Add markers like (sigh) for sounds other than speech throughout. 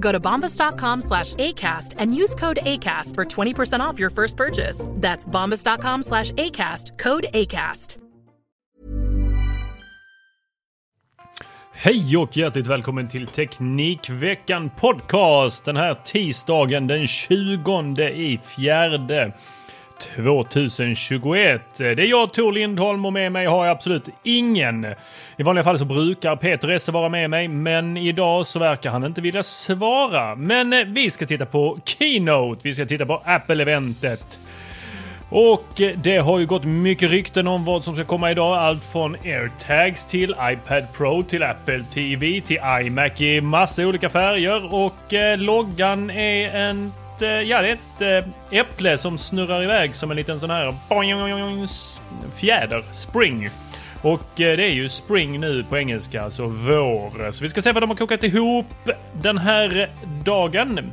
Go to bombas.com slash ACAST and use code ACAST for 20% off your first purchase. That's bombas.com slash ACAST, code ACAST. Hej och hjärtligt välkommen till Teknikveckan Podcast den här tisdagen den 20 i fjärde 2021. Det är jag Tor Lindholm och med mig har jag absolut ingen. I vanliga fall så brukar Peter Esse vara med mig, men idag så verkar han inte vilja svara. Men eh, vi ska titta på Keynote. Vi ska titta på Apple-eventet. Och eh, det har ju gått mycket rykten om vad som ska komma idag. Allt från AirTags till iPad Pro till Apple TV till iMac i massa olika färger. Och eh, loggan är en Eh, ja, det är ett eh, äpple som snurrar iväg som en liten sån här fjäder, spring. Och det är ju spring nu på engelska, alltså vår. Så vi ska se vad de har kokat ihop den här dagen.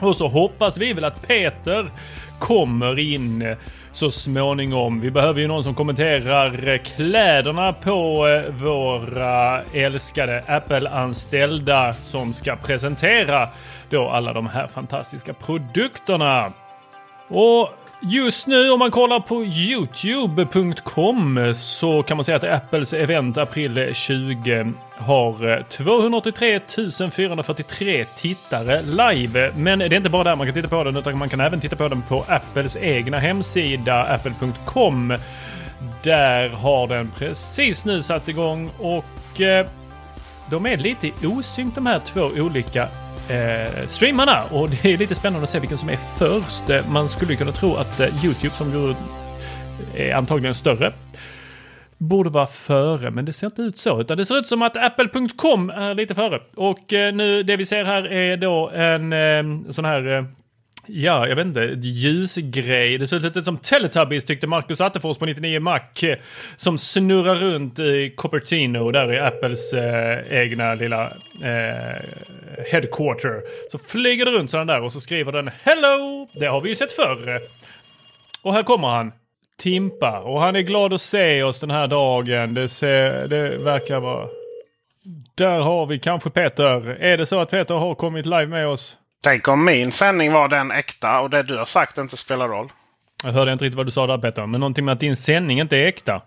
Och så hoppas vi väl att Peter kommer in så småningom. Vi behöver ju någon som kommenterar kläderna på våra älskade Apple-anställda som ska presentera då alla de här fantastiska produkterna. Och Just nu om man kollar på youtube.com så kan man säga att Apples event april 20 har eh, 283 443 tittare live. Men det är inte bara där man kan titta på den utan man kan även titta på den på Apples egna hemsida apple.com. Där har den precis nu satt igång och eh, de är lite osynkt de här två olika eh, streamarna. Och det är lite spännande att se vilken som är först. Eh, man skulle kunna tro att eh, Youtube som går eh, är antagligen större borde vara före, men det ser inte ut så. Utan det ser ut som att Apple.com är lite före. Och eh, nu det vi ser här är då en eh, sån här eh, Ja, jag vet inte. Ljusgrej. Det ser ut lite som Teletubbies tyckte Marcus Attefors på 99 Mac. Som snurrar runt i Cupertino där i Apples eh, egna lilla eh, headquarter. Så flyger det runt sådana där och så skriver den Hello! Det har vi ju sett förr. Och här kommer han. Timpa. Och han är glad att se oss den här dagen. Det, ser, det verkar vara... Där har vi kanske Peter. Är det så att Peter har kommit live med oss? Tänk om min sändning var den äkta och det du har sagt inte spelar roll. Jag hörde inte riktigt vad du sa där Peter, men någonting med att din sändning inte är äkta.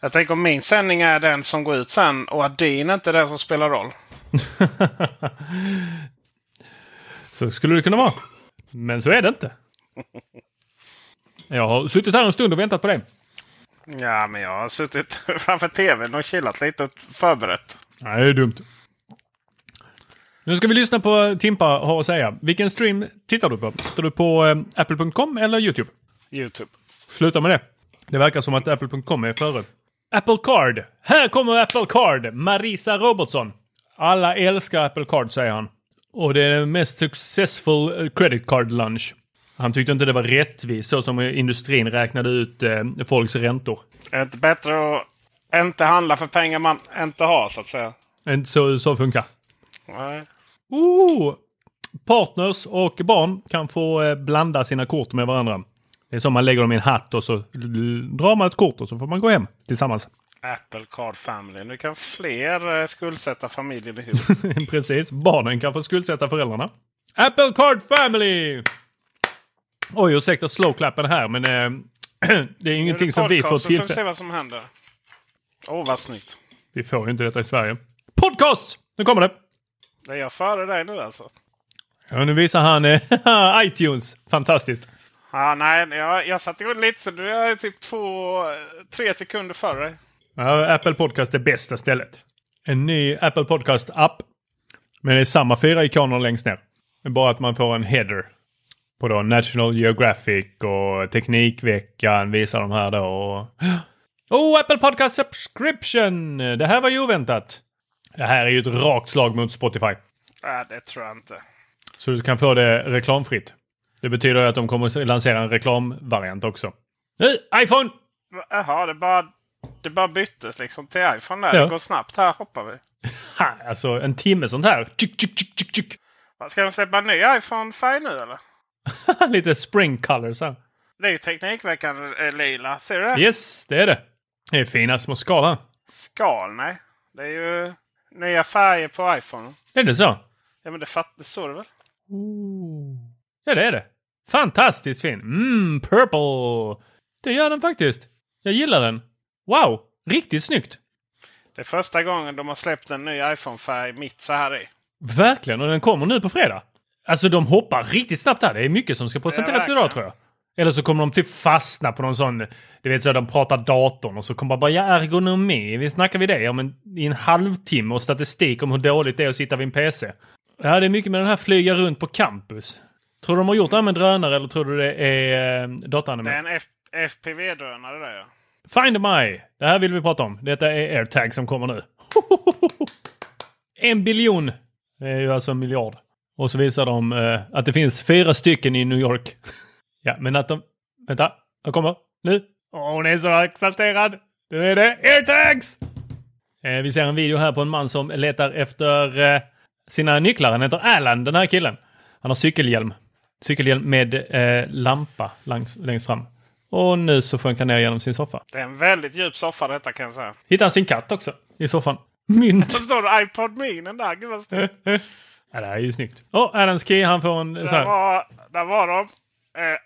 Jag tänker om min sändning är den som går ut sen och att din inte är den som spelar roll. (laughs) så skulle det kunna vara. Men så är det inte. Jag har suttit här en stund och väntat på dig. Ja, men jag har suttit (laughs) framför tvn och chillat lite och förberett. Nej, det är dumt. Nu ska vi lyssna på Timpa har att säga. Vilken stream tittar du på? Tittar du på eh, Apple.com eller YouTube? YouTube. Sluta med det. Det verkar som att Apple.com är före. Apple Card. Här kommer Apple Card. Marisa Robertson. Alla älskar Apple Card säger han. Och det är den mest successful credit card lunch. Han tyckte inte det var rättvist så som industrin räknade ut eh, folks räntor. Är det inte bättre att inte handla för pengar man inte har så att säga? Inte så, så funkar. Nej. Oh! Partners och barn kan få eh, blanda sina kort med varandra. Det är som man lägger dem i en hatt och så drar man ett kort och så får man gå hem tillsammans. Apple Card Family. Nu kan fler eh, skuldsätta familjen ihop. (laughs) Precis. Barnen kan få skuldsätta föräldrarna. Apple Card Family! Oj, ursäkta slowklappen här, men eh, (clears throat) det är ingenting som vi får Podcast, så får se tillfälle... vad som händer. Åh, vad snyggt. Vi får ju inte detta i Sverige. Podcast! Nu kommer det! Är jag före dig nu alltså. Ja, nu visar han eh, (laughs) iTunes. Fantastiskt. Ja, nej, jag, jag satte igång lite så du är typ två, tre sekunder före. Ja, Apple Podcast är bästa stället. En ny Apple Podcast-app. Men det är samma fyra ikoner längst ner. Bara att man får en header. På då National Geographic och Teknikveckan visar de här då. Och... (gasps) Oh, Apple Podcast Subscription! Det här var ju oväntat. Det här är ju ett rakt slag mot Spotify. Nej, det tror jag inte. Så du kan få det reklamfritt. Det betyder att de kommer lansera en reklamvariant också. Nu, iPhone! Jaha, det bara, det bara byttes liksom till iPhone där. Ja. Det går snabbt. Här hoppar vi. (laughs) Ha, alltså en timme sånt här. Tjuk, tjuk, tjuk, tjuk, tjuk. Ska de släppa en ny iPhone färg nu eller? (laughs) Lite spring colors här. Det är ju Teknikveckan eh, lila. Ser du det? Yes, det är det. Det är fina små skal här. Skal, nej. Det är ju nya färger på iPhone. Är det så? Ja, men det, fatt, det står det väl? Ja, det är det. Fantastiskt fin. Mm, purple. Det gör den faktiskt. Jag gillar den. Wow, riktigt snyggt. Det är första gången de har släppt en ny iPhone-färg mitt så här i. Verkligen, och den kommer nu på fredag. Alltså de hoppar riktigt snabbt här. Det är mycket som ska presenteras idag tror jag. Eller så kommer de typ fastna på någon sån, du vet så de pratar datorn och så kommer bara ja, ergonomi. Vi snackar vi det om en, i en halvtimme och statistik om hur dåligt det är att sitta vid en PC. Ja, det är mycket med den här flyga runt på campus. Tror du de har gjort det här med drönare eller tror du det är eh, Det är dataanimerat? en FPV-drönare där ja. Find My! Det här vill vi prata om. Detta är AirTag som kommer nu. (laughs) en biljon! Det är ju alltså en miljard. Och så visar de eh, att det finns fyra stycken i New York. (laughs) ja, men att de... Vänta, jag kommer. Nu. Åh, hon är så exalterad! Nu är det AirTags! Eh, vi ser en video här på en man som letar efter eh, sina nycklar. Han heter Alan, den här killen. Han har cykelhjälm. Cykelhjälm med eh, lampa längs, längst fram. Och nu så sjönk han ner genom sin soffa. Det är en väldigt djup soffa detta kan jag säga. Hittade han sin katt också i soffan. Mynt! Så står det iPod Mini där. Gud vad snyggt. Ja, det här är ju snyggt. Oh, Adams Key, han får en så Där här. var, där var de. Eh,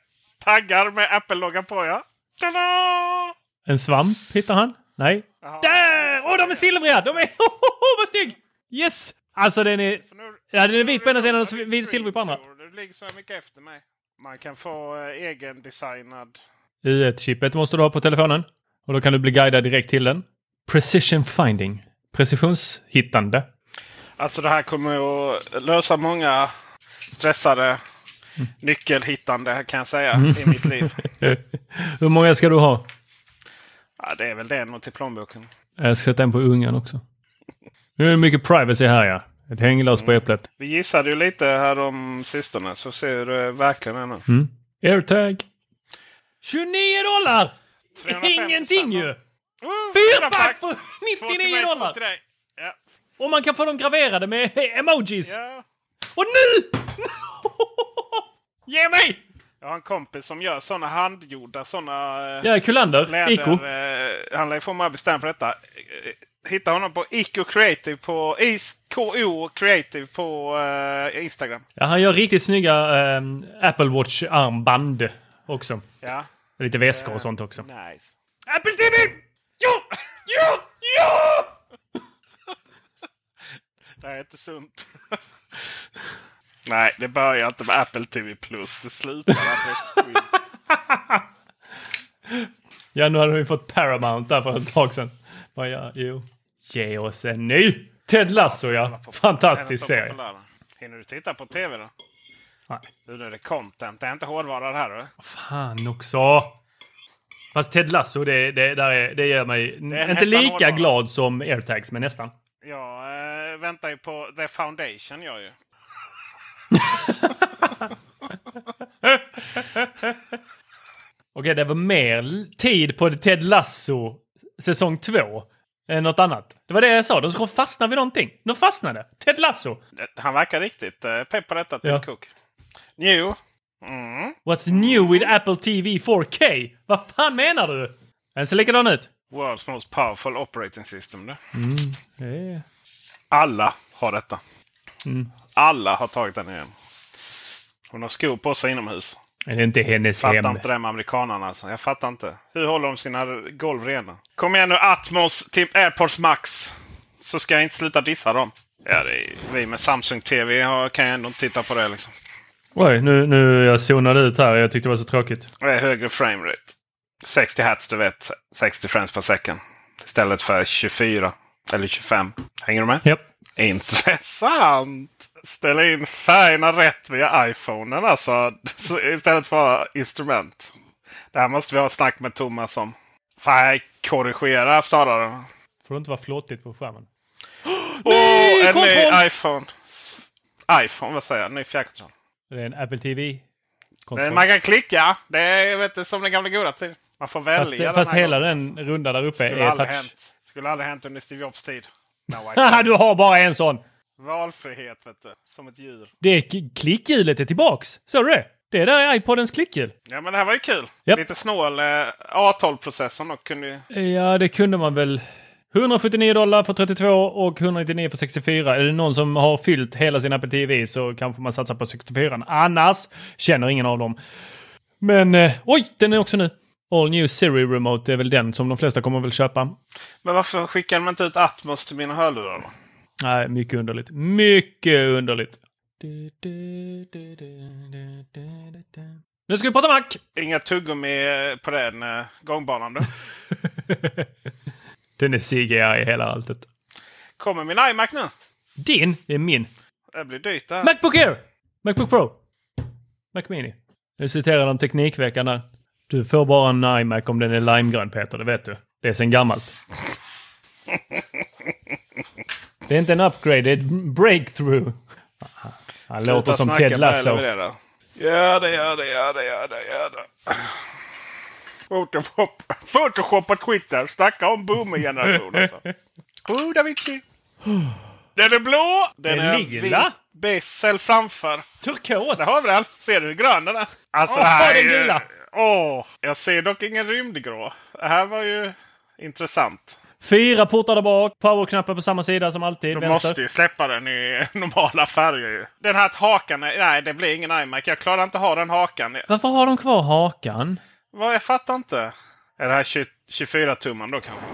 taggar med Apple-loggan på ja. Tada! En svamp hittar han. Nej. Jaha. Där! Åh, de är silvriga! De är... (laughs) Oh, vad snygg! Yes! Alltså den är... Nu- Ja, den är vit på ena sidan och vit silvrig på andra. Du ligger så mycket efter mig. Man kan få eh, egen-designad. U1-chippet måste du ha på telefonen. Och då kan du bli guidad direkt till den. Precision finding. Precisionshittande. Alltså det här kommer att lösa många stressade nyckelhittande kan jag säga i mitt liv. (laughs) Hur många ska du ha? Ja, det är väl det nog till plånboken. Jag ska sätta en på ungen också. Nu är det mycket privacy här ja. Ett hänglås på äpplet. Vi gissade ju lite här om sistone så ser det verkligen är nu. Mm. AirTag. 29 dollar! 350 Ingenting ju! Oh, Fyrpack för Två till 99 mig, två dollar! Ja. Och man kan få dem graverade med (laughs) emojis. Ja. Och nu! (laughs) Ge mig! Jag har en kompis som gör sådana handgjorda sådana eh, Ja, Kullander. läder. Iko. Eh, han lär ju få mig bestämma på detta. Eh, Hitta honom på Ico Creative på ISKO Creative på eh, Instagram. Ja, han gör riktigt snygga eh, Apple Watch-armband också. Ja, Lite väskor och sånt också. nice. Apple TV! Ja! Ja! Ja! Det här är inte sunt. (laughs) Nej, det börjar inte med Apple TV Plus. Det slutar med skit. (laughs) Ja, nu hade vi fått Paramount där för ett tag sedan. Vad ja, jo. Ge oss en ny! Ted Lasso ja. Fantastisk Den är så serie. Hinner du titta på TV då? Nej. Nu är det content. Det är inte hårdvara det här. Eller? Fan också! Fast Ted Lasso, det, det, där är, det gör mig är inte lika hårdvara. glad som AirTags, men nästan. Jag eh, väntar ju på The Foundation. Jag ju. (laughs) Okej, det var mer tid på Ted Lasso säsong två än något annat. Det var det jag sa. De ska fastna vid någonting. De fastnade. Ted Lasso. Han verkar riktigt eh, pepp på detta, Tim Ja. Cook. Jo. What's new with Apple TV 4K? Vad fan menar du? Den ser likadan ut. World's most powerful operating system. Det. Det är- Alla har detta. Alla har tagit den igen. Hon har skor på sig inomhus. Det är inte hennes Fattar hem. inte det med amerikanerna alltså. Jag fattar inte. Hur håller de sina golv rena? Kom igen nu Atmos till AirPods Max. Så ska jag inte sluta dissa dem. Ja, det är, vi med Samsung TV kan ju ändå inte titta på det liksom. Oj, nu, nu jag zonade ut här. Jag tyckte det var så tråkigt. Det är högre framerate. 60 hertz, du vet. 60 frames per second. Istället för 24 eller 25. Hänger du med? Japp. Intressant! Ställa in färgerna rätt via iPhonen alltså. Så istället för instrument. Det här måste vi ha snack med Thomas om. Färgkorrigera snarare. Får det inte vara flåtigt på skärmen. Åh, en kontroll! ny iPhone. IPhone, vad säger jag? Ny fjärrkontroll. Det är en Apple TV. Kontroll. Man kan klicka. Det är vet du, som den gamla goda tiden. Man får välja. Fast, den fast hela gången. den runda där uppe Skulle är touch. hänt. Skulle aldrig hänt under Steve Jobs tid. No, (laughs) du har bara en sån! Valfrihet, vet du. Som ett djur. Det är klickhjulet är tillbaks. Såg du det? Det är där iPodens klickhjul. Ja, men det här var ju kul. Japp. Lite snål. Eh, A12-processorn och kunde ju... Ja, det kunde man väl. 179 dollar för 32 och 199 för 64. Är det någon som har fyllt hela sin Apple TV så kanske man satsar på 64. Annars känner ingen av dem. Men eh, oj, den är också nu. All New Siri Remote är väl den som de flesta kommer väl köpa. Men varför skickar man inte ut Atmos till mina hörlurar? Nej, mycket underligt. Mycket underligt. Nu ska vi prata Mac! Inga tuggummi på den eh, gångbanan då? (laughs) Den är CGI i hela alltet. Kommer min iMac nu? Din, det är min. Det blir dyrt det här. Macbook Air! Macbook Pro. Mac Mini. Nu citerar de Teknikveckan där. Du får bara en iMac om den är limegrön Peter, det vet du. Det är sen gammalt. Det är inte en upgrade, det är ett breakthrough. Aha. Han låter som Ted Lasso. Gör det, gör det, gör det, gör det, gör det. Photoshop, Photoshop på Twitter. Snacka om boomer-generation alltså. (laughs) Oh, Da Vinci. Den är blå. Den Den är lila. Bessel framför. Turkos! Där har vi den. Ser du hur grön den är? Alltså, det här är den gula. Åh, jag ser dock ingen rymdgrå. Det här var ju intressant. Fyra portar där bak, powerknappar på samma sida som alltid. De vänster. måste ju släppa den i (laughs) normala färger ju. Den här hakan, nej det blir ingen iMac. Jag klarar inte ha den hakan. Varför har de kvar hakan? Vad, jag fattar inte. Är det här 20, 24-tumman då kanske?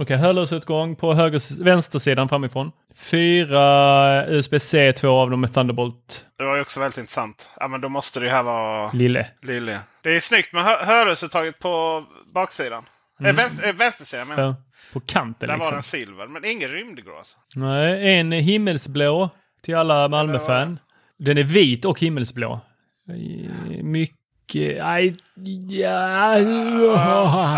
Okej, hörlursutgång på höger, vänstersidan framifrån. Fyra USB-C, två av dem med Thunderbolt Det var ju också väldigt intressant. Ja men då måste det ju här vara lille. lille. Det är snyggt med hö- hörlursuttaget på baksidan. Eh, vänster, eh, vänstersidan men. Ja, på kanten Där var liksom. den silver. Men ingen rymdgrå alltså. Nej, en himmelsblå till alla Malmö-fan. Den är vit och himmelsblå. Mycket... Aj, ja.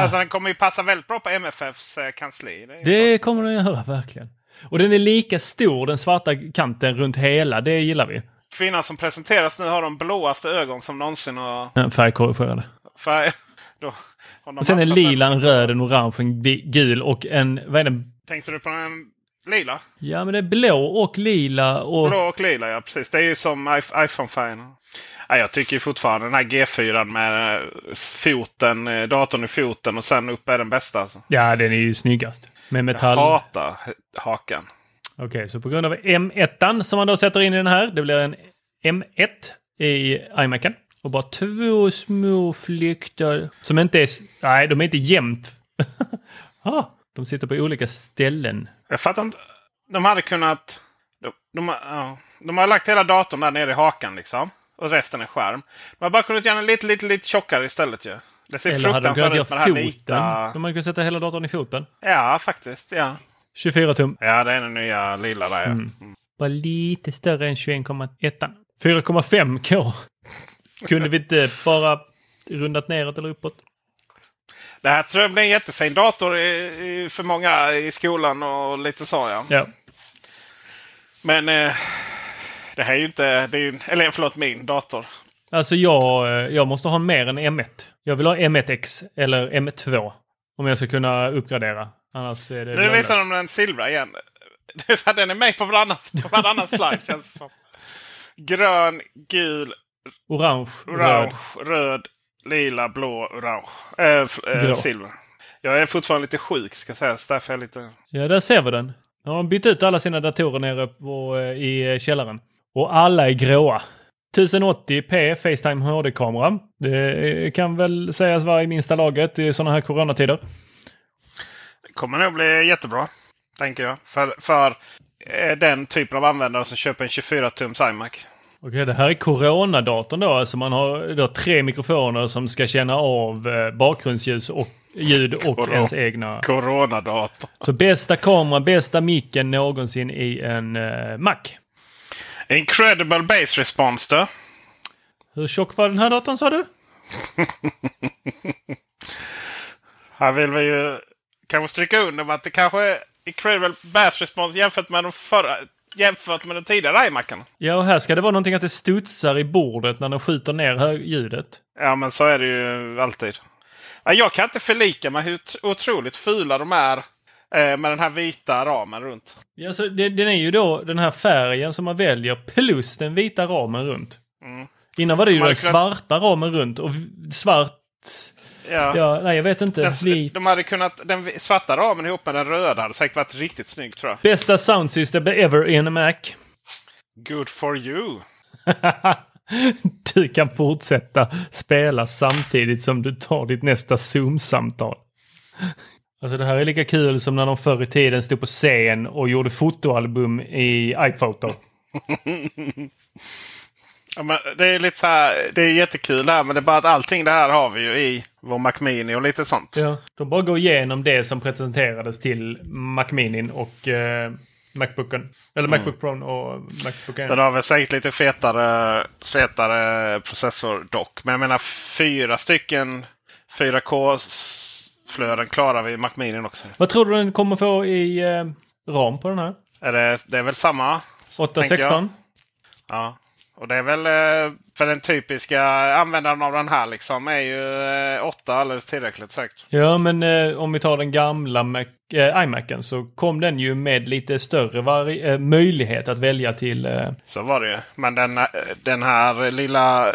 Alltså den kommer ju passa väldigt bra på MFFs eh, kansli. Det, är Det kommer den göra, verkligen. Och den är lika stor, den svarta kanten runt hela. Det gillar vi. Kvinnan som presenteras nu har de blåaste ögon som någonsin har... Ja, Färgkorrigerade. Färg... Då, Och sen lila, en röd, en orange, en gul och en... Vad är det? Tänkte du på en lila? Ja, men det är blå och lila och... Blå och lila, ja precis. Det är ju som iP- iPhone-färgen. Ja, jag tycker fortfarande den här G4 med eh, foten, eh, datorn i foten och sen upp är den bästa. Alltså. Ja, den är ju snyggast. Med Jag metall. hatar hakan. Okej, så på grund av M1 som man då sätter in i den här. Det blir en M1 i iMacen. Och bara två små flyktar som inte är... Nej, de är inte jämnt. (laughs) ah, de sitter på olika ställen. Jag fattar inte. De hade kunnat... De, de, ja, de har lagt hela datorn där nere i hakan liksom. Och resten är skärm. De har bara kunnat göra den lite, lite, lite tjockare istället ju. Det ser Eller hade de kunnat göra foten. vita. De hade kunnat sätta hela datorn i foten. Ja, faktiskt. Ja. 24 tum. ja, det är den nya lila där ja. Mm. Var lite större än 21,1. 4,5K. (laughs) Kunde vi inte bara rundat neråt eller uppåt? Det här tror jag blir en jättefin dator i, i, för många i skolan och lite så ja. Ja. Men eh, det här är ju inte... Ju- eller förlåt, min dator. Alltså jag, eh, jag måste ha mer än M1. Jag vill ha M1X eller M2. Om jag ska kunna uppgradera. Annars är det Nu lönlöst. visar de den silvra igen. (laughs) Den är med på varannan, slide känns det som. Grön, gul, Orange, röd. orange, röd, lila, blå, orange. Äh, äh, silver. Jag är fortfarande lite sjuk ska sägas. Därför är jag lite... Ja, där ser vi den. Nu har bytt ut alla sina datorer nere på, i källaren. Och alla är gråa. 1080p Facetime HD-kamera. Det kan väl sägas vara i minsta laget i sådana här coronatider. Det kommer nog bli jättebra. Tänker jag. För, för eh, den typen av användare som köper en 24-tums iMac. Okej, det här är coronadatorn då. Alltså man har då tre mikrofoner som ska känna av eh, bakgrundsljus och ljud och Corona. ens egna. Coronadator. Så bästa kamera, bästa micken någonsin i en eh, Mac. Incredible base response då. Hur tjock var den här datorn sa du? (laughs) Här vill vi ju kanske stryka under med att det kanske är Incredible base response jämfört med de förra. Jämfört med den tidigare iMacen. Ja, och här ska det vara någonting att det studsar i bordet när den skjuter ner ljudet. Ja, men så är det ju alltid. Ja, Jag kan inte förlika mig hur otroligt fula de är med den här vita ramen runt. Ja, så det, den är ju då den här färgen som man väljer plus den vita ramen runt. Innan var det ju Man den kunnat- svarta ramen runt och svart... Ja. Ja, nej jag vet inte. Den, Vit. de hade kunnat, den svarta ramen ihop med den röda hade säkert varit riktigt snygg tror jag. Bästa sound system ever in a Mac. Good for you! (laughs) du kan fortsätta spela samtidigt som du tar ditt nästa Zoom-samtal. Alltså det här är lika kul som när de förr i tiden stod på scen och gjorde fotoalbum i iPhoto. (laughs) Ja, men det är lite så här, det är jättekul det här men det är bara att allting det här har vi ju i vår Mac Mini och lite sånt. Ja. De bara går igenom det som presenterades till Mac Mini och eh, Macbooken. Eller Macbook Pro och Macbook Air. Den har väl säkert lite fetare, fetare processor dock. Men jag menar fyra stycken 4K-flöden klarar vi i Mac Mini också. Vad tror du den kommer få i eh, ram på den här? Är det, det är väl samma? tänker 816? Ja. Och det är väl eh, för den typiska användaren av den här liksom är ju eh, 8 alldeles tillräckligt säkert. Ja, men eh, om vi tar den gamla Mac, eh, iMacen så kom den ju med lite större eh, möjlighet att välja till... Eh, Så var det ju. Men den, eh, den här lilla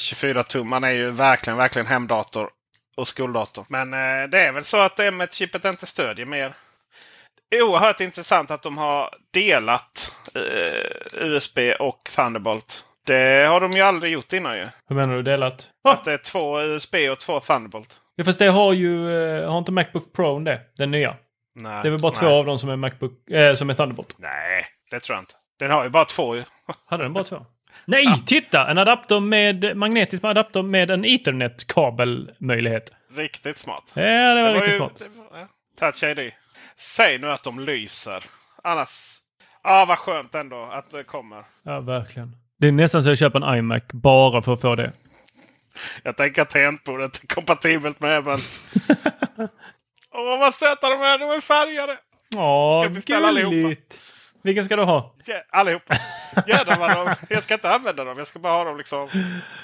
24-tumman är ju verkligen, verkligen hemdator och skoldator. Men eh, det är väl så att M1-chippet inte stödjer mer. Oerhört intressant att de har delat eh, USB och Thunderbolt. Det har de ju aldrig gjort innan ju. hur menar du delat? Att det är två USB och två Thunderbolt. ja, fast det har ju... Eh, har inte Macbook Pro det? Den nya? Nej, Det är väl bara nej. två av dem som är Macbook... Eh, som är Thunderbolt? Nej, det tror jag inte. Den har ju bara två ju. Hade den bara två? Nej, titta! En adapter med magnetisk adapter med en Ethernet-kabelmöjlighet. Riktigt smart. Ja, det var Det riktigt ju- smart. var- ja. Touch ID. Säg nu att de lyser. Annars... Ah, vad skönt ändå att det kommer. Ja, verkligen. Det är nästan så jag köper en iMac bara för att få det. Jag tänker att tangentbordet är kompatibelt med även... (laughs) Åh, vad söta de är! De är färgade! Åh, beställa allihopa? Vilken ska du ha? Ja, allihopa! Jädrar vad de... Jag ska inte använda dem. Jag ska bara ha dem liksom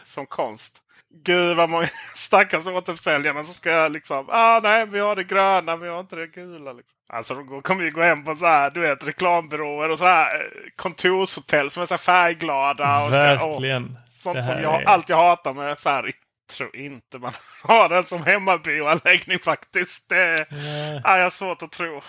som konst. Gud vad många (laughs) stackars återförsäljarna som ska liksom... Ah, nej, vi har det gröna, vi har inte det gula. Liksom. Alltså de kommer ju gå hem på så här, du vet, reklambyråer och så här eh, kontorshotell som är så här färgglada. Och ska, åh, Verkligen. Sånt som jag är- allt jag hatar med färg. Tror inte man (laughs) har den som hemmabioanläggning faktiskt. Det är jag har svårt att tro.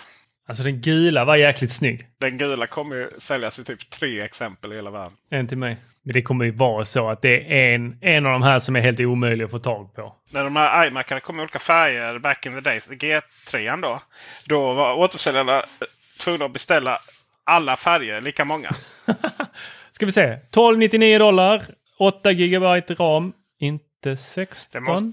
Alltså den gula var jäkligt snygg. Den gula kommer ju säljas i typ tre exempel i hela världen. En till mig. Men det kommer ju vara så att det är en, en av de här som är helt omöjlig att få tag på. När de här iMacarna kom i olika färger back in the days, G3 då. Då var återförsäljarna tvungna att beställa alla färger, lika många. (laughs) Ska vi se. 1299 dollar. 8 gigabyte ram. Inte 16. Det måste,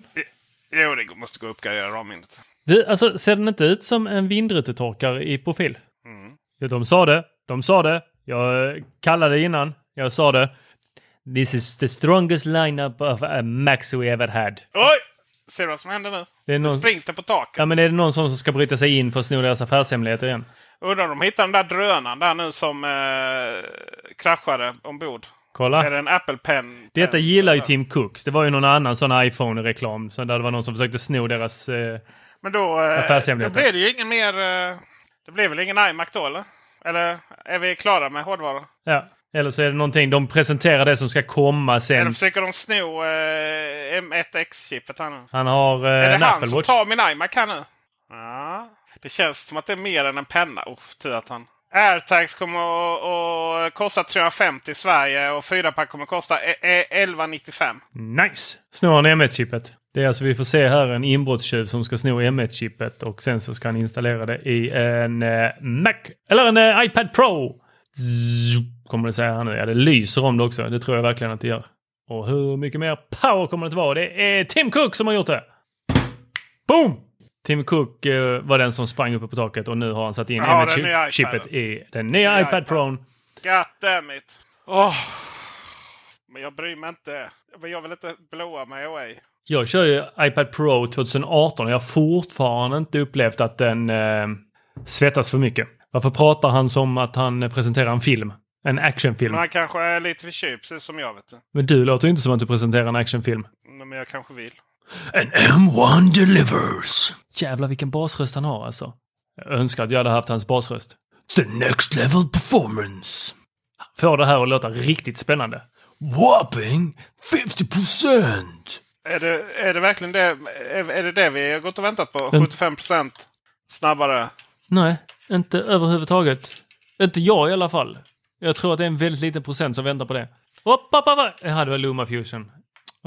jo, det måste gå att uppgradera ramminnet. Du, alltså ser den inte ut som en vindrutetorkare i profil? Mm. Ja, de sa det. De sa det. Jag eh, kallade det innan. Jag sa det. This is the strongest lineup of a Max we ever had. Oj! Ser du vad som händer nu? Det är Nu någon, springs det på taket. ja, men är det någon som ska bryta sig in för att sno deras affärshemligheter igen? Undrar om de hittar den där drönaren där nu som eh, kraschade ombord. Kolla. Är det en Apple Pen? Detta gillar ju Tim Cooks. Det var ju någon annan sån iPhone-reklam. Så där det var någon som försökte sno deras... Eh, Men då, eh, då blir det ju ingen mer... Eh, det blir väl ingen iMac då eller? Eller är vi klara med hårdvara? ja. Eller så är det någonting, de presenterar det som ska komma sen. Eller försöker de sno eh, M1X-chippet här nu? Han har eh, är en det han Apple som Watch. tar min iMac här nu? Ja. Det känns som att det är mer än en penna. Oh, tur att han... Airtags kommer att, kosta 350 i Sverige och 4-pack kommer att kosta e- e- 1195. Nice! Snor han M1-chippet. Det är alltså, vi får se här en inbrottstjuv som ska sno M1-chippet och sen så ska han installera det i en eh, Mac, eller en eh, iPad Pro. Zzz, kommer det säga här nu. Ja, det lyser om det också. Det tror jag verkligen att det gör. Och hur mycket mer power kommer det att vara? Det är Tim Cook som har gjort det. Boom! Tim Cook eh, var den som sprang uppe på taket och nu har han satt in Ja, den nya M1-chippet iPaden. i den nya Nya iPad. Pro. God damn it. Åh. Men jag bryr mig inte. Men Jag vill inte blåa mig away. Jag kör ju iPad Pro 2018 och jag har fortfarande inte upplevt att den eh, svettas för mycket. Varför pratar han som att han presenterar en film? En actionfilm. Men han kanske är lite förkyld, precis som jag. vet du. Men du låter ju inte som att du presenterar en actionfilm. Men jag kanske vill. En M1 delivers. Jävlar vilken basröst han har alltså. Jag önskar att jag hade haft hans basröst. The next level performance. Får det här att låta riktigt spännande. Whopping 50%! Är det, är det verkligen det? Är, är det det vi har gått och väntat på? 75% snabbare? Nej, inte överhuvudtaget. Inte jag i alla fall. Jag tror att det är en väldigt liten procent som väntar på det. Hopp, hopp, hopp. Ja, det var Luma Fusion.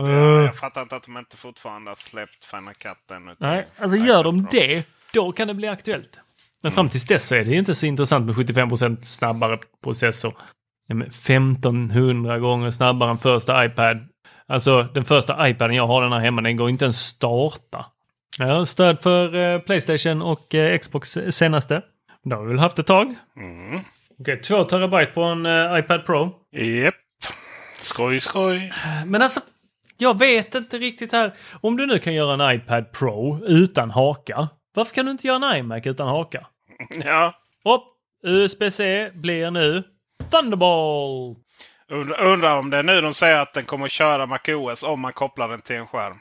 Uh, Jag fattar inte att de inte fortfarande har släppt Final Cut än. utan nej, alltså gör de det, då kan det bli aktuellt. Men fram tills dess så är det inte så intressant med 75% snabbare processor. Ja, men 1500 gånger snabbare än första iPad. Alltså den första iPaden jag har den här hemma, den går inte ens starta. Har stöd för eh, Playstation och eh, Xbox senaste. Det har vi väl haft ett tag. Mm. Okej, 2 terabyte på en eh, iPad Pro. Japp. Skoj, skoj. Men alltså, jag vet inte riktigt här. Om du nu kan göra en iPad Pro utan haka. Varför kan du inte göra en iMac utan haka? Ja. Hopp! USB-C blir nu Thunderbolt! Undrar undra om det är nu de säger att den kommer att köra MacOS om man kopplar den till en skärm.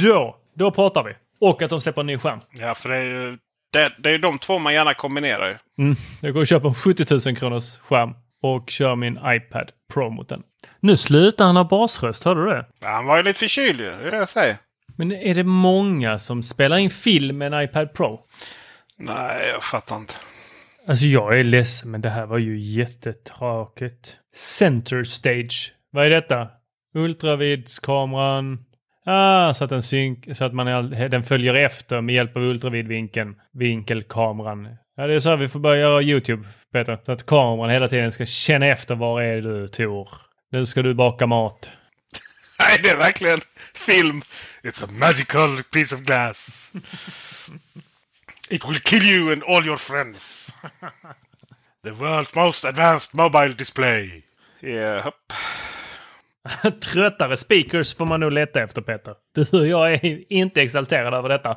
Då, då pratar vi. Och att de släpper en ny skärm. Ja, för det är ju det, det är de två man gärna kombinerar ju. Mm. Jag går och köper en 70 000 kronors skärm och kör min iPad Pro mot den. Nu slutar han ha basröst, hörde du det? Ja, han var ju lite förkyld ju, det är det jag säger. Men är det många som spelar in film med en iPad Pro? Nej, jag fattar inte. Alltså jag är ledsen men det här var ju jättetråkigt. Center stage. Vad är detta? Ultravidskameran. Ah, så att den, synk, så att man, är- den följer efter med hjälp av ultravidvinkeln. Vinkelkameran. Ja, det är så här vi får börja göra YouTube, Peter. Så att kameran hela tiden ska känna efter var är du, Tor. Nu ska du baka mat. (laughs) Nej, det är verkligen film. It's a magical piece of glass. (laughs) It will kill you and all your friends. (laughs) The world's most advanced mobile display. Japp. (laughs) Tröttare speakers får man nog leta efter, Peter. Du, jag är inte exalterad över detta.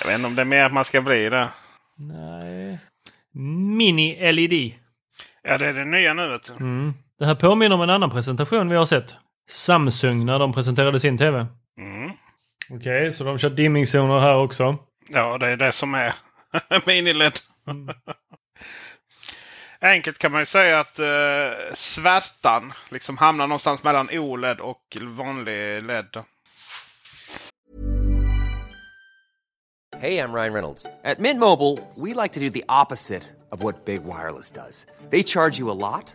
Jag vet inte om det är mer att man ska bli det. Nej. Mini-LED. Ja, det är det nya nu vet du. Mm. Det här påminner om en annan presentation vi har sett. Samsung när de presenterade sin TV. Mm. Okej, så de kör dimmingzoner här också. Ja, det är det som är (laughs) miniled. Enkelt kan man ju säga att uh, svärtan liksom hamnar någonstans mellan OLED och vanlig LED. Hey, I'm Ryan Reynolds. At Mint Mobile, we like to do the opposite of what Big Wireless does. They charge you a lot,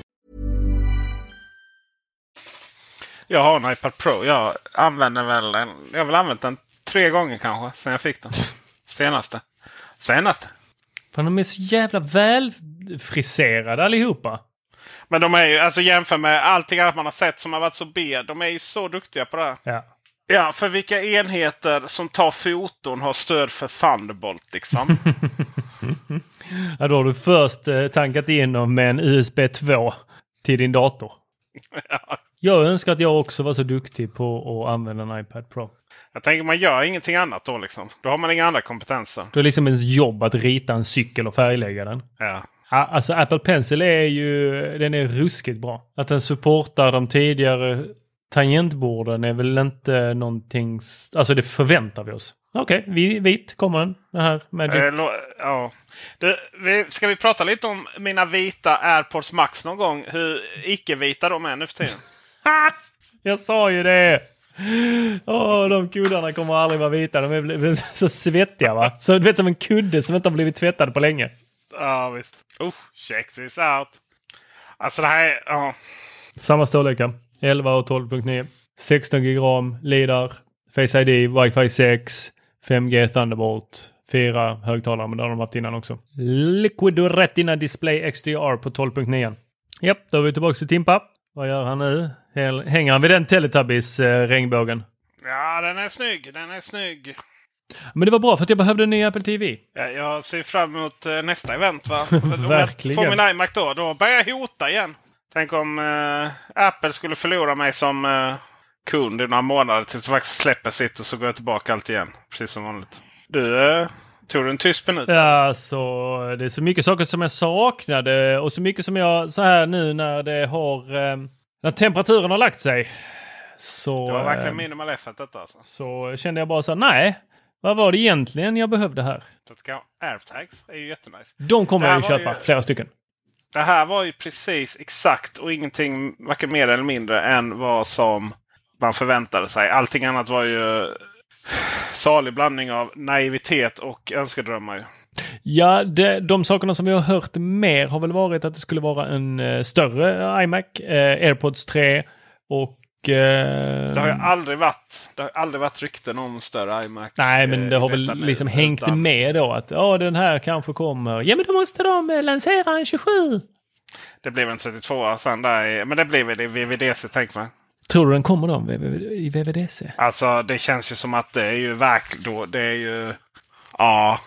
Jag har en iPad Pro. Jag använder väl en, Jag har väl använt den tre gånger kanske sen jag fick den. (laughs) Senaste. Senaste. Fan, de är så jävla välfriserade allihopa. Men de är ju, alltså jämför med allting annat man har sett som har varit så B. De är ju så duktiga på det. Ja. Ja, för vilka enheter som tar foton har stöd för Thunderbolt liksom. (laughs) ja, då har du först eh, tankat in dem med en USB 2 till din dator. (laughs) ja. Jag önskar att jag också var så duktig på att använda en iPad Pro. Jag tänker man gör ingenting annat då liksom. Då har man inga andra kompetenser. Det är liksom ens jobb att rita en cykel och färglägga den. Ja. Alltså Apple Pencil är ju, den är ruskigt bra. Att den supportar de tidigare tangentborden är väl inte någonting, alltså det förväntar vi oss. Okej, okay, vit kommer den. Det här med eh, ja. Du, vi, ska vi prata lite om mina vita AirPods Max någon gång? Hur icke-vita de är nu för tiden. (laughs) (laughs) Jag sa ju det! Åh, oh, de kuddarna kommer aldrig vara vita. De är så svettiga va? Så du vet som en kudde som inte har blivit tvättad på länge. Ja visst. Uh, check this out. Alltså det här är... Ja. Samma storlekar. 11 och 12.9. 16 gig ram, LIDAR, Face ID, Wi-Fi 6, 5G Thunderbolt, fyra högtalare, men det har de haft innan också. Liquid Retina Display XDR på 12.9. Japp, då är vi tillbaka till Timpa. Vad gör han nu? Hänger han vid den Teletubbies-regnbågen? Ja, den är snygg. Den är snygg. Men det var bra för att jag behövde en ny Apple TV. Ja, jag ser fram emot uh, nästa event va? Verkligen. (laughs) Om jag får min iMac då, då börjar jag hota igen. Tänk om uh, Apple skulle förlora mig som uh, kund i några månader tills de faktiskt släpper sitt och så går jag tillbaka allt igen. Precis som vanligt. Du, uh, tog du en tyst minut? Ja, så det är så mycket saker som jag saknade och så mycket som jag så här nu när det har när temperaturen har lagt sig. Så, det var verkligen minimal effort detta alltså. Så kände jag bara så här, nej. Vad var det egentligen jag behövde här? Airtags är ju jättenice. De kommer jag ju köpa, ju, flera stycken. Det här var ju precis exakt och ingenting varken mer eller mindre än vad som man förväntade sig. Allting annat var ju salig blandning av naivitet och önskedrömmar. Ja, det, de sakerna som vi har hört mer har väl varit att det skulle vara en uh, större iMac, uh, AirPods 3 och uh, det har ju aldrig varit, det har aldrig varit rykten om större iMac. Nej, men det har väl liksom nu, hängt utan... med då att ja, den här kanske kommer. Ja, men då måste de lansera en 27. Det blev en 32 sen där. Men det blev väl i VVDC tänker man. Tror du den kommer då i VVDC? Alltså det känns ju som att det är ju verkligen... Det är ju... Ja,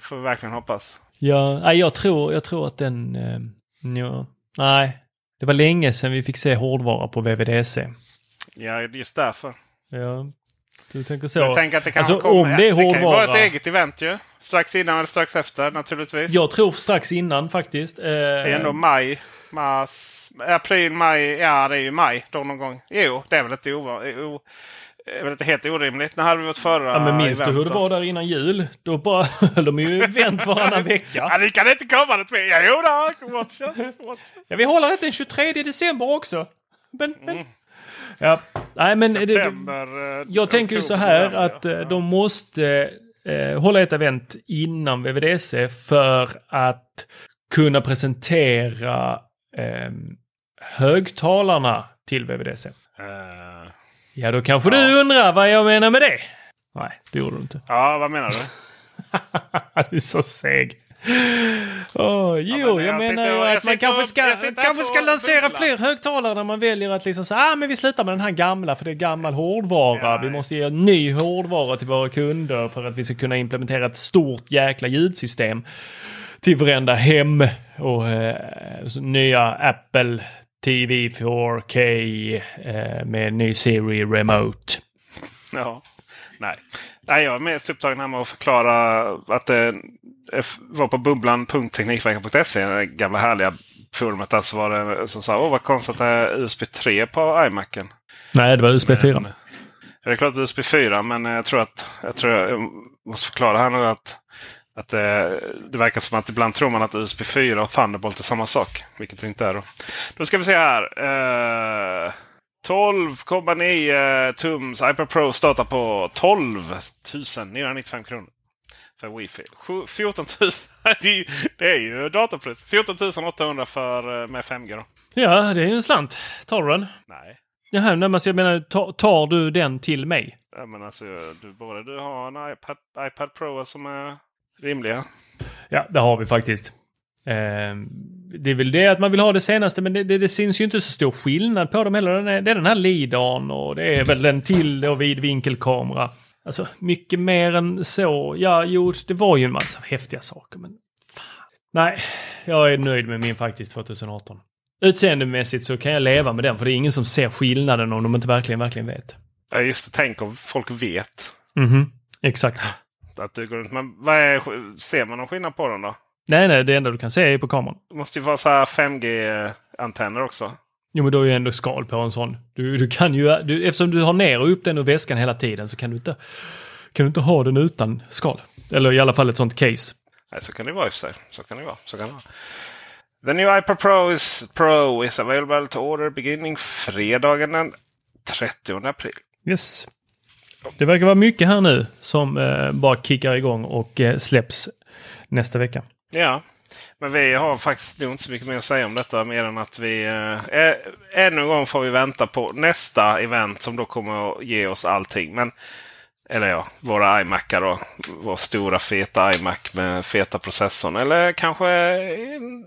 får vi verkligen hoppas. Ja, jag tror, jag tror att den... Eh, ja, nej, det var länge sedan vi fick se hårdvara på VVDC. Ja, just därför. Ja, du tänker så. Jag tänker att det kanske alltså, kommer. Om det är hårdvara. Det kan ju vara ett eget event ju. Strax innan eller strax efter naturligtvis. Jag tror strax innan faktiskt. Eh, det är ändå maj, mars, april, maj. Ja, det är ju maj då någon gång. Jo, det är väl inte ovanligt är väl inte helt orimligt. När hade vi varit förra ja, men Minns du hur det var där innan jul? Då bara (laughs) höll de ju event varannan (laughs) vecka. ja, det kan inte komma något mer. Jo då, watch us, watch us. Ja, vi håller ett den 23 december också. Men, men. Mm. Ja. Nej, men det, September, eh, jag tänker ju så här att eh, de måste eh, hålla ett event innan VVDC för att kunna presentera eh, högtalarna till VVDC. Eh, Ja, då kanske du undrar vad jag menar med det. Nej, det gjorde du inte. ja, vad menar du? (laughs) du är så seg. Åh, jo, men jag jag, menar ju att man kanske ska, kanske ska lansera fler högtalare när man väljer att liksom säga ah, men vi slutar med den här gamla för det är gammal hårdvara. Ja, vi måste ge ny hårdvara till våra kunder för att vi ska kunna implementera ett stort jäkla ljudsystem till varenda hem och eh, nya Apple TV 4K eh, med ny Siri Remote. Ja. Nej. Nej, jag är mest upptagen här med att förklara att det var på bubblan.teknikveckan.se, det gamla härliga forumet där, så var det som sa åh vad konstigt det är USB 3 på iMacen. Nej, det var USB 4. Men, det är klart USB 4, men jag tror att jag, tror jag måste förklara här nu att, att det, det verkar som att ibland tror man att USB 4 och Thunderbolt är samma sak. Vilket det inte är. Då, då ska vi se här. Eh, 12,9 tums iPad Pro startar på 12 995 kronor. För Wi-Fi. Sju- 14 000. (laughs) det, är ju, det är ju datorpris. 14 800 för, eh, med 5G då. Ja, det är ju en slant. Tar du den? Nej. Jaha, nej, men alltså jag menar, tar, tar du den till mig? Ja, men alltså, du, både du har en iPad, iPad Pro som är rimliga. Ja, det har vi faktiskt. Eh, det är väl det att man vill ha det senaste, men det, det, det syns ju inte så stor skillnad på dem heller. Det är den här LIDARn och det är väl den till och vidvinkelkamera. Alltså mycket mer än så. Ja, jo, det var ju en massa häftiga saker, men fan. Nej, jag är nöjd med min faktiskt 2018. Utseendemässigt så kan jag leva med den, för det är ingen som ser skillnaden om de inte verkligen, verkligen vet. Ja, just det. Tänk om folk vet Mhm, exakt. Att du går runt. Men vad är, ser man någon skillnad på dem då? Nej, nej, det enda du kan se är på kameran. Det måste ju vara så här 5G-antenner också. Jo, men då är ju ändå skal på en sån. Du, du kan ju, du, eftersom du har ner och upp den ur väskan hela tiden så kan du inte, kan du inte ha den utan skal. Eller i alla fall ett sånt case. Nej, så kan det vara i och för sig. Så kan det vara. Så kan det vara. The new iPad Pro is, Pro is available to order beginning fredagen den 30 april. Yes. Det verkar vara mycket här nu som eh, bara kickar igång och eh, släpps nästa vecka. Ja, men vi har faktiskt inte så mycket mer att säga om detta mer än att vi eh, ännu en gång får vi vänta på nästa event som då kommer att ge oss allting. Men, eller ja, våra iMacar då. Vår stora feta iMac med feta processorn. Eller kanske, en-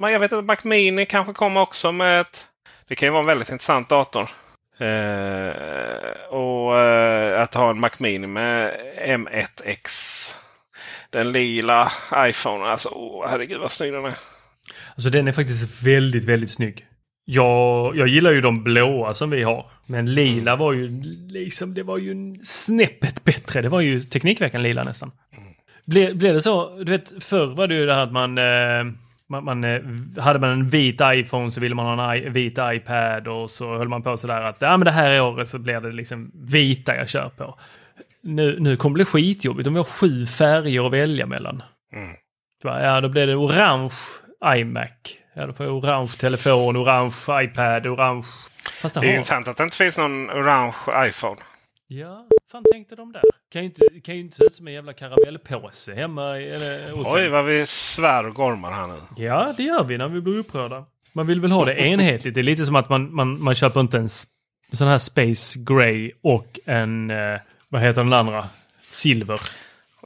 jag vet inte, Mac Mini kanske kommer också med ett... Det kan ju vara en väldigt intressant dator. Eh, och eh, att ha en Mac Mini med M1X. Den lila iPhone. Alltså, åh, herregud vad snygg den är. Alltså den är faktiskt väldigt, väldigt snygg. Jag, jag gillar ju de blåa som vi har. Men lila var ju liksom, det var ju snäppet bättre. Det var ju Teknikveckan lila nästan. Blev, blev det så, du vet förr var det ju det här att man, eh, man, man eh, hade man en vit iPhone så ville man ha en vit iPad och så höll man på sådär att ja men det här året så blir det liksom vita jag kör på. Nu, nu kommer det bli skitjobbigt om vi har sju färger att välja mellan. Mm. Ja, då blir det orange iMac. Ja, då får jag orange telefon, orange iPad, orange... Fast det Det är har... intressant att det inte finns någon orange iPhone. Ja, fan tänkte de där? Kan ju inte, kan ju inte se ut som en jävla karamellpåse hemma eller, Oj, vad vi svär och gormar här nu. Ja, det gör vi när vi blir upprörda. Man vill väl ha det enhetligt. Det är lite som att man, man, man köper inte en sån här Space Grey och en, eh, vad heter den andra? Silver.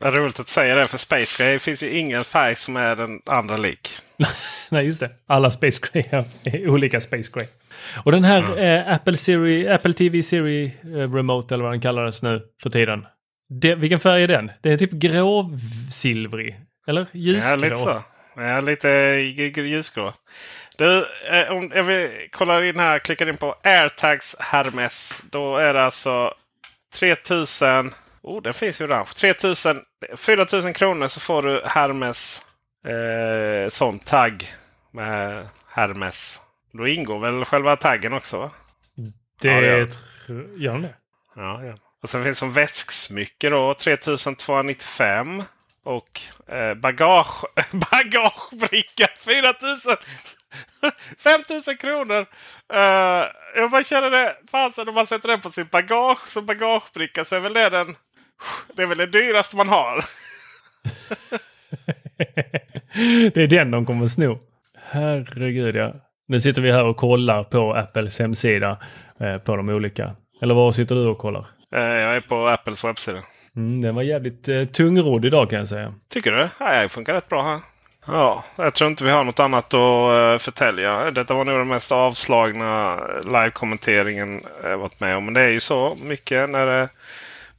Vad roligt att säga det, för Space Gray finns ju ingen färg som är den andra lik. (laughs) Nej, just det. Alla Space Gray är olika Space Gray. Och den här eh, Apple, Siri, Apple TV Siri eh, Remote eller vad den kallades nu för tiden. Det, vilken färg är den? Den är typ gråsilvrig. Eller ljusgrå. Ja, lite så. Ja, lite ljusgrå. Du, eh, om jag vill kolla in här, klickar in på AirTags Hermes. Då är det alltså 3000. Oh, den finns ju orange. 3000, 4000 kronor så får du Hermes eh, sån tagg med Hermes. Då ingår väl själva taggen också? Va? Det Ja, det gör den det? Ja, ja. Och sen finns det som väsksmycke då 3295. Och eh, bagage, (laughs) bagagebricka 4000. 5000 (laughs) kronor! Uh, jag bara känner det. Fasen om man sätter den på sin bagage som bagagebricka så är väl det den... Det är väl det dyraste man har. (laughs) det är den de kommer att sno. Herregud ja. Nu sitter vi här och kollar på Apples hemsida eh, på de olika. Eller var sitter du och kollar? Eh, jag är på Apples webbsida. Mm, den var jävligt eh, tungrodd idag kan jag säga. Tycker du? Nej, det funkar rätt bra här. Ja, jag tror inte vi har något annat att uh, förtälja. Detta var nog den mest avslagna live-kommenteringen jag varit med om. Men det är ju så mycket när det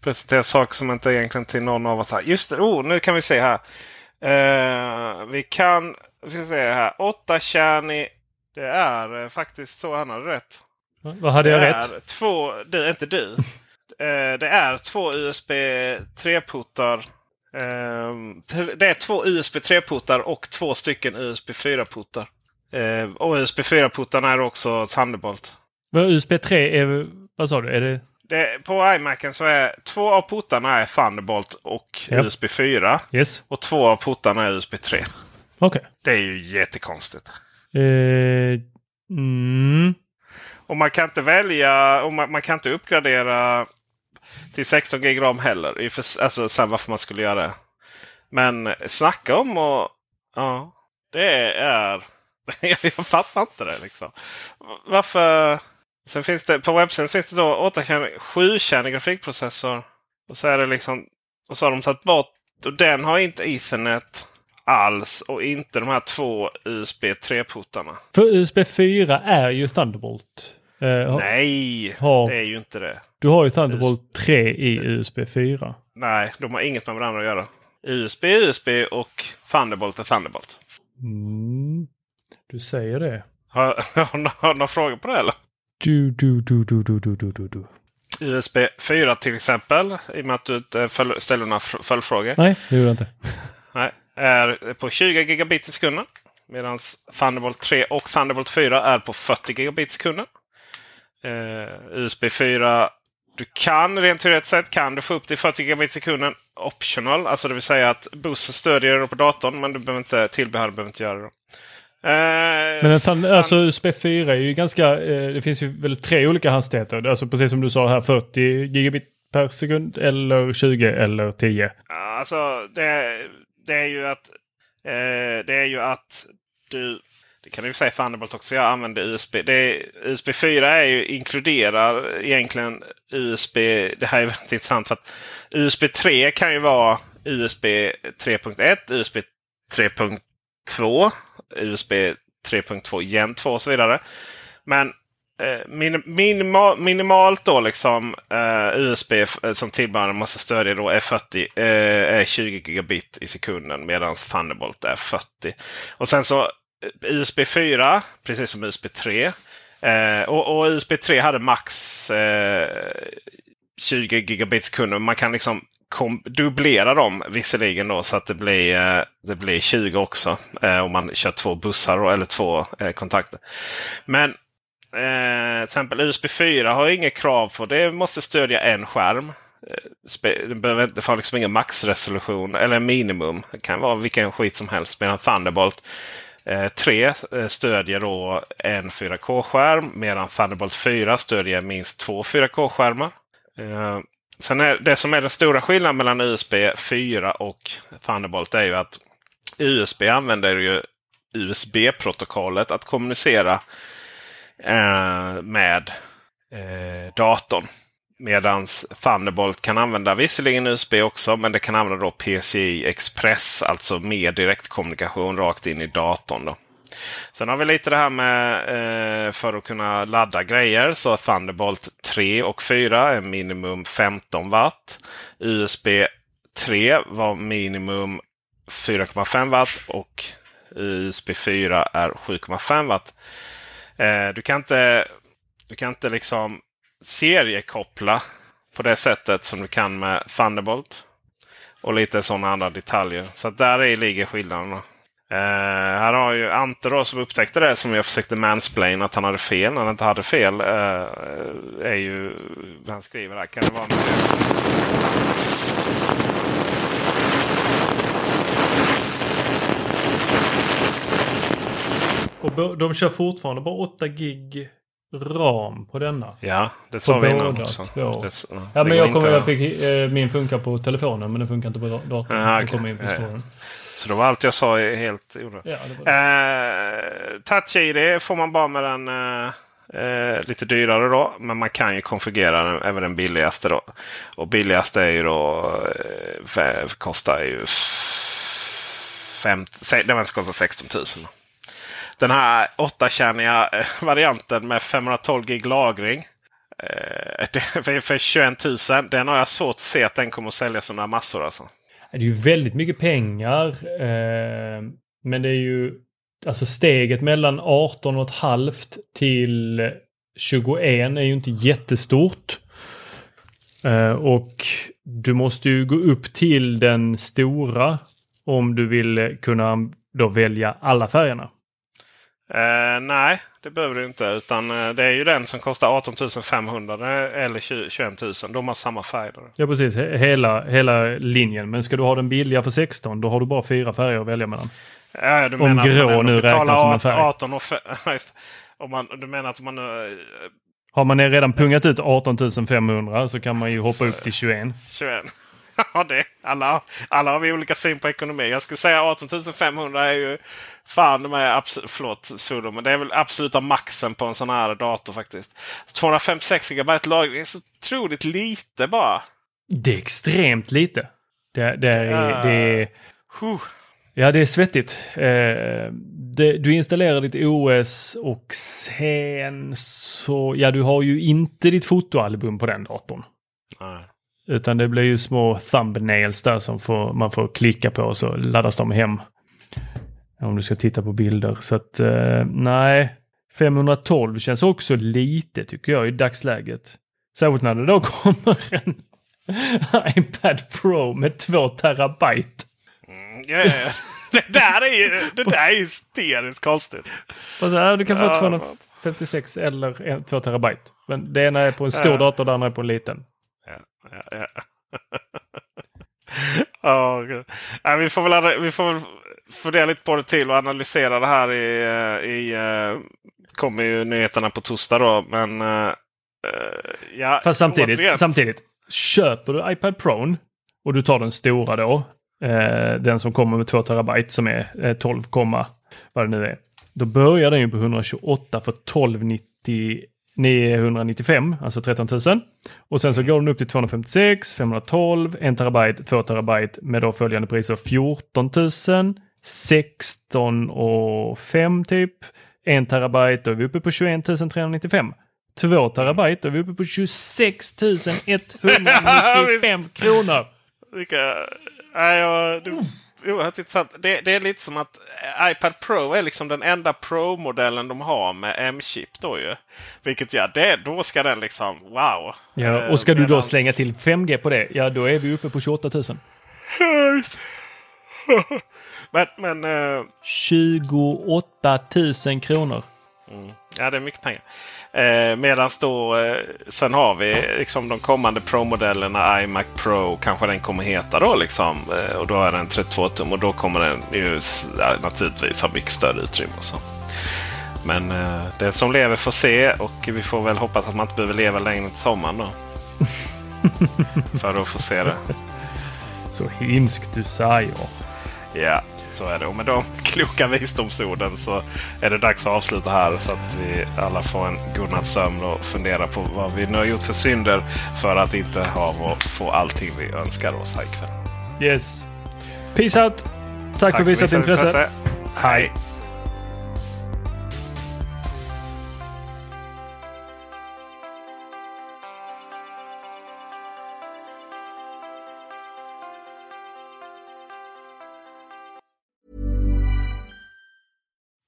presenteras saker som inte egentligen till någon av oss. Här. Just det, oh, nu kan vi se här. Uh, vi kan vi ska se här. 8 kärnig. Det är uh, faktiskt så han hade rätt. Vad hade jag det rätt? Är två, du, inte du. (laughs) det är två USB 3-puttar Ehm, det är två USB 3-puttar och två stycken USB 4-puttar. Uh, och USB 4-puttarna är också Thunderbolt. USB 3 är... Vad sa du? Är det... det på iMacen så är två av puttarna är Thunderbolt och yep. USB 4. Yes. Och två av puttarna är USB 3. Okej. Okay. Det är ju jättekonstigt. Uh, mm. Och man kan inte välja, och man, man kan inte uppgradera till 16 gig ram heller. Alltså sen varför man skulle göra det. Men snacka om och... Ja, det är... (laughs) jag fattar inte det liksom. Varför... Sen finns det på webbsidan finns det då 7-kärnig grafikprocessor. Och så är det liksom... Och så har de tagit bort... Och den har inte Ethernet alls. Och inte de här två USB 3-puttarna. För USB 4 är ju Thunderbolt. Eh, Nej, har, det är ju inte det. Du har ju Thunderbolt 3 i USB 4. Nej, de har inget med varandra att göra. USB är USB och Thunderbolt är Thunderbolt. Mm, du säger det. Har, har, (laughs) har du några frågor på det eller? Du, du, du, du, du, du, du, du. USB 4 till exempel, i och med att du inte ställer några följdfrågor. Nej, det gjorde jag inte. (laughs) Nej, är på 20 gigabit i sekunden. Medan Thunderbolt 3 och Thunderbolt 4 är på 40 gigabit i sekunden. Uh, USB 4 du kan rent teoretiskt sett kan du få upp till 40 gigabit sekunden optional. Alltså det vill säga att bussen stödjer det på datorn men du behöver inte, tillbehör behöver inte göra det. Uh, men fan, alltså USB 4 är ju ganska, uh, det finns ju väl tre olika hastigheter. Alltså precis som du sa här 40 gigabit per sekund eller 20 eller 10. Alltså det, det är ju att uh, det är ju att du det kan du säga Thunderbolt också. Jag använder USB. Det USB 4 är ju, inkluderar egentligen USB. Det här är väldigt intressant för att USB 3 kan ju vara USB 3.1, USB 3.2, USB 3.2 Gen 2 och så vidare. Men eh, minim, minima, minimalt då liksom eh, USB eh, som tillbehör måste stödja då är 40 eh, är 20 gigabit i sekunden medan Thunderbolt är 40. Och sen så eh, USB 4, precis som USB 3. Eh, och, och, USB 3 hade max eh, 20 gigabit sekunder. Man kan liksom dubblera dem visserligen då så att det blir, eh, det blir 20 också. Eh, om man kör två bussar eller två eh, kontakter. Men eh, till exempel USB 4 har inget krav på det. måste stödja en skärm. Eh, det behöver inte få liksom ingen maxresolution eller minimum. Det kan vara vilken skit som helst. Medan Thunderbolt eh, 3 stödjer då en 4K-skärm medan Thunderbolt 4 stödjer minst två 4K-skärmar. Sen är det som är den stora skillnaden mellan USB 4 och Thunderbolt är ju att USB använder ju USB-protokollet att kommunicera eh, med eh, datorn. Medan Thunderbolt kan använda visserligen USB också, men det kan använda då PCI Express, alltså mer direktkommunikation rakt in i datorn. Då. Sen har vi lite det här med eh, för att kunna ladda grejer. Så Thunderbolt 3 och 4 är minimum 15 watt. USB 3 var minimum 4,5 watt och USB 4 är 7,5 watt. Eh, du kan inte, du kan inte liksom seriekoppla på det sättet som du kan med Thunderbolt. Och lite sådana andra detaljer. Så där ligger skillnaden. Uh, här har ju Ante då, som upptäckte det som jag försökte mansplain att han hade fel när han inte hade fel. Uh, är ju, han skriver här, kan det vara Och de kör fortfarande bara 8 gig ram på denna. Ja, det På sa vi innan också. Det, ja, Ja, men jag, kommer, inte- jag fick, eh, min funkar på telefonen men den funkar inte på da- datorn. In på ja. storyn. Så då var allt jag sa är helt onödigt. Ja, det Eh, Touch-ID får man bara med den eh, eh, lite dyrare då. Men man kan ju konfigurera den, även den billigaste då. Och billigaste är ju då eh, kostar ju fem, se- den kostar 16 000. Den här 8-kärniga eh, varianten med 512 gig lagring. Eh, (laughs) det, för, för 21 000. Den har jag svårt att se att den kommer att säljas några massor alltså. Det är ju väldigt mycket pengar. Eh, men det är ju alltså steget mellan 18,5 till 21 är ju inte jättestort. Eh, och du måste ju gå upp till den stora om du vill kunna då välja alla färgerna. Eh, nej, det behöver du inte. Utan eh, det är ju den som kostar 18 500 eller 20, 21 000. De har samma färg. Då. Ja precis, he- hela, hela linjen. Men ska du ha den billiga för 16 då har du bara fyra färger att välja mellan. Ja, du Om menar grå nu räknas som en 18 färg. 18 och. (laughs) Om man, du menar att man nu... eh, Har man redan pungat ut 18 500 så kan man ju hoppa upp till 21. 21. (laughs) Ja, det. Alla, alla har vi olika syn på ekonomi. Jag skulle säga 18 500 är ju fan med absolut, förlåt Sudo, men det är väl absoluta maxen på en sån här dator faktiskt. 256 GB lagring är så otroligt lite bara. Det är extremt lite. Det, det, är, Ja. det är... Huh. Ja, det är svettigt. Eh, det, du installerar ditt OS och sen så... Ja, du har ju inte ditt fotoalbum på den datorn. Nej. Utan det blir ju små thumbnails där som får, man får klicka på så laddas de hem. Om du ska titta på bilder. Så att eh, nej, 512 känns också lite tycker jag i dagsläget. Särskilt när det då (laughs) kommer en iPad Pro med 2 terabyte. Mm, ja. det, där är ju, det där är hysteriskt konstigt. Och så här, du kan få Ja, 256 eller 2 terabyte. Men det ena är på en stor Ja. dator, det andra är på en liten. Ja, ja, ja. (laughs) Ja, gud. ja, vi, får väl, vi får väl fundera lite på det till och analysera det här i... eh, i eh, kommer ju nyheterna på torsdag då. Men eh, ja, Fast samtidigt, återigen. samtidigt, köper du iPad Pro och du tar den stora då, eh, den som kommer med 2 terabyte som är eh, 12, komma vad det nu är. Då börjar den ju på 128 för 1290 995, alltså 13 000. Och sen så går den upp till 256, 512, 1 terabyte, 2 terabyte med då följande priser 14 000, 16 och 5 typ. 1 terabyte, då är vi uppe på 21 395. 2 terabyte, då är vi uppe på 26 195 (laughs) kronor. Vilka, nej, jag, oerhört intressant. Det, det är lite som att eh, iPad Pro är liksom den enda Pro-modellen de har med M-chip. Då ju. Vilket ja, det, då ska den liksom wow. Ja, Eh, och ska du då medans- slänga till 5G på det, ja då är vi uppe på 28 000. (laughs) men men eh, 28 000 kronor. Mm. Ja, det är mycket pengar. Eh, Medan då eh, sen har vi liksom de kommande Pro-modellerna. iMac Pro kanske den kommer heta då. Liksom. Eh, och då är den 32 tum och då kommer den ju ja, naturligtvis ha mycket större utrymme. Och så. Men eh, den som lever får se och vi får väl hoppas att man inte behöver leva längre till sommaren då. (laughs) För att få se det. Så hemskt du säger. Ja, så är det. Och med de (laughs) kloka visdomsorden så är det dags att avsluta här så att vi alla får en godnattsömn och fundera på vad vi nu har gjort för synder för att inte ha och få allting vi önskar oss här ikväll. Yes. Peace out. Tack, för visat intresse. Hej.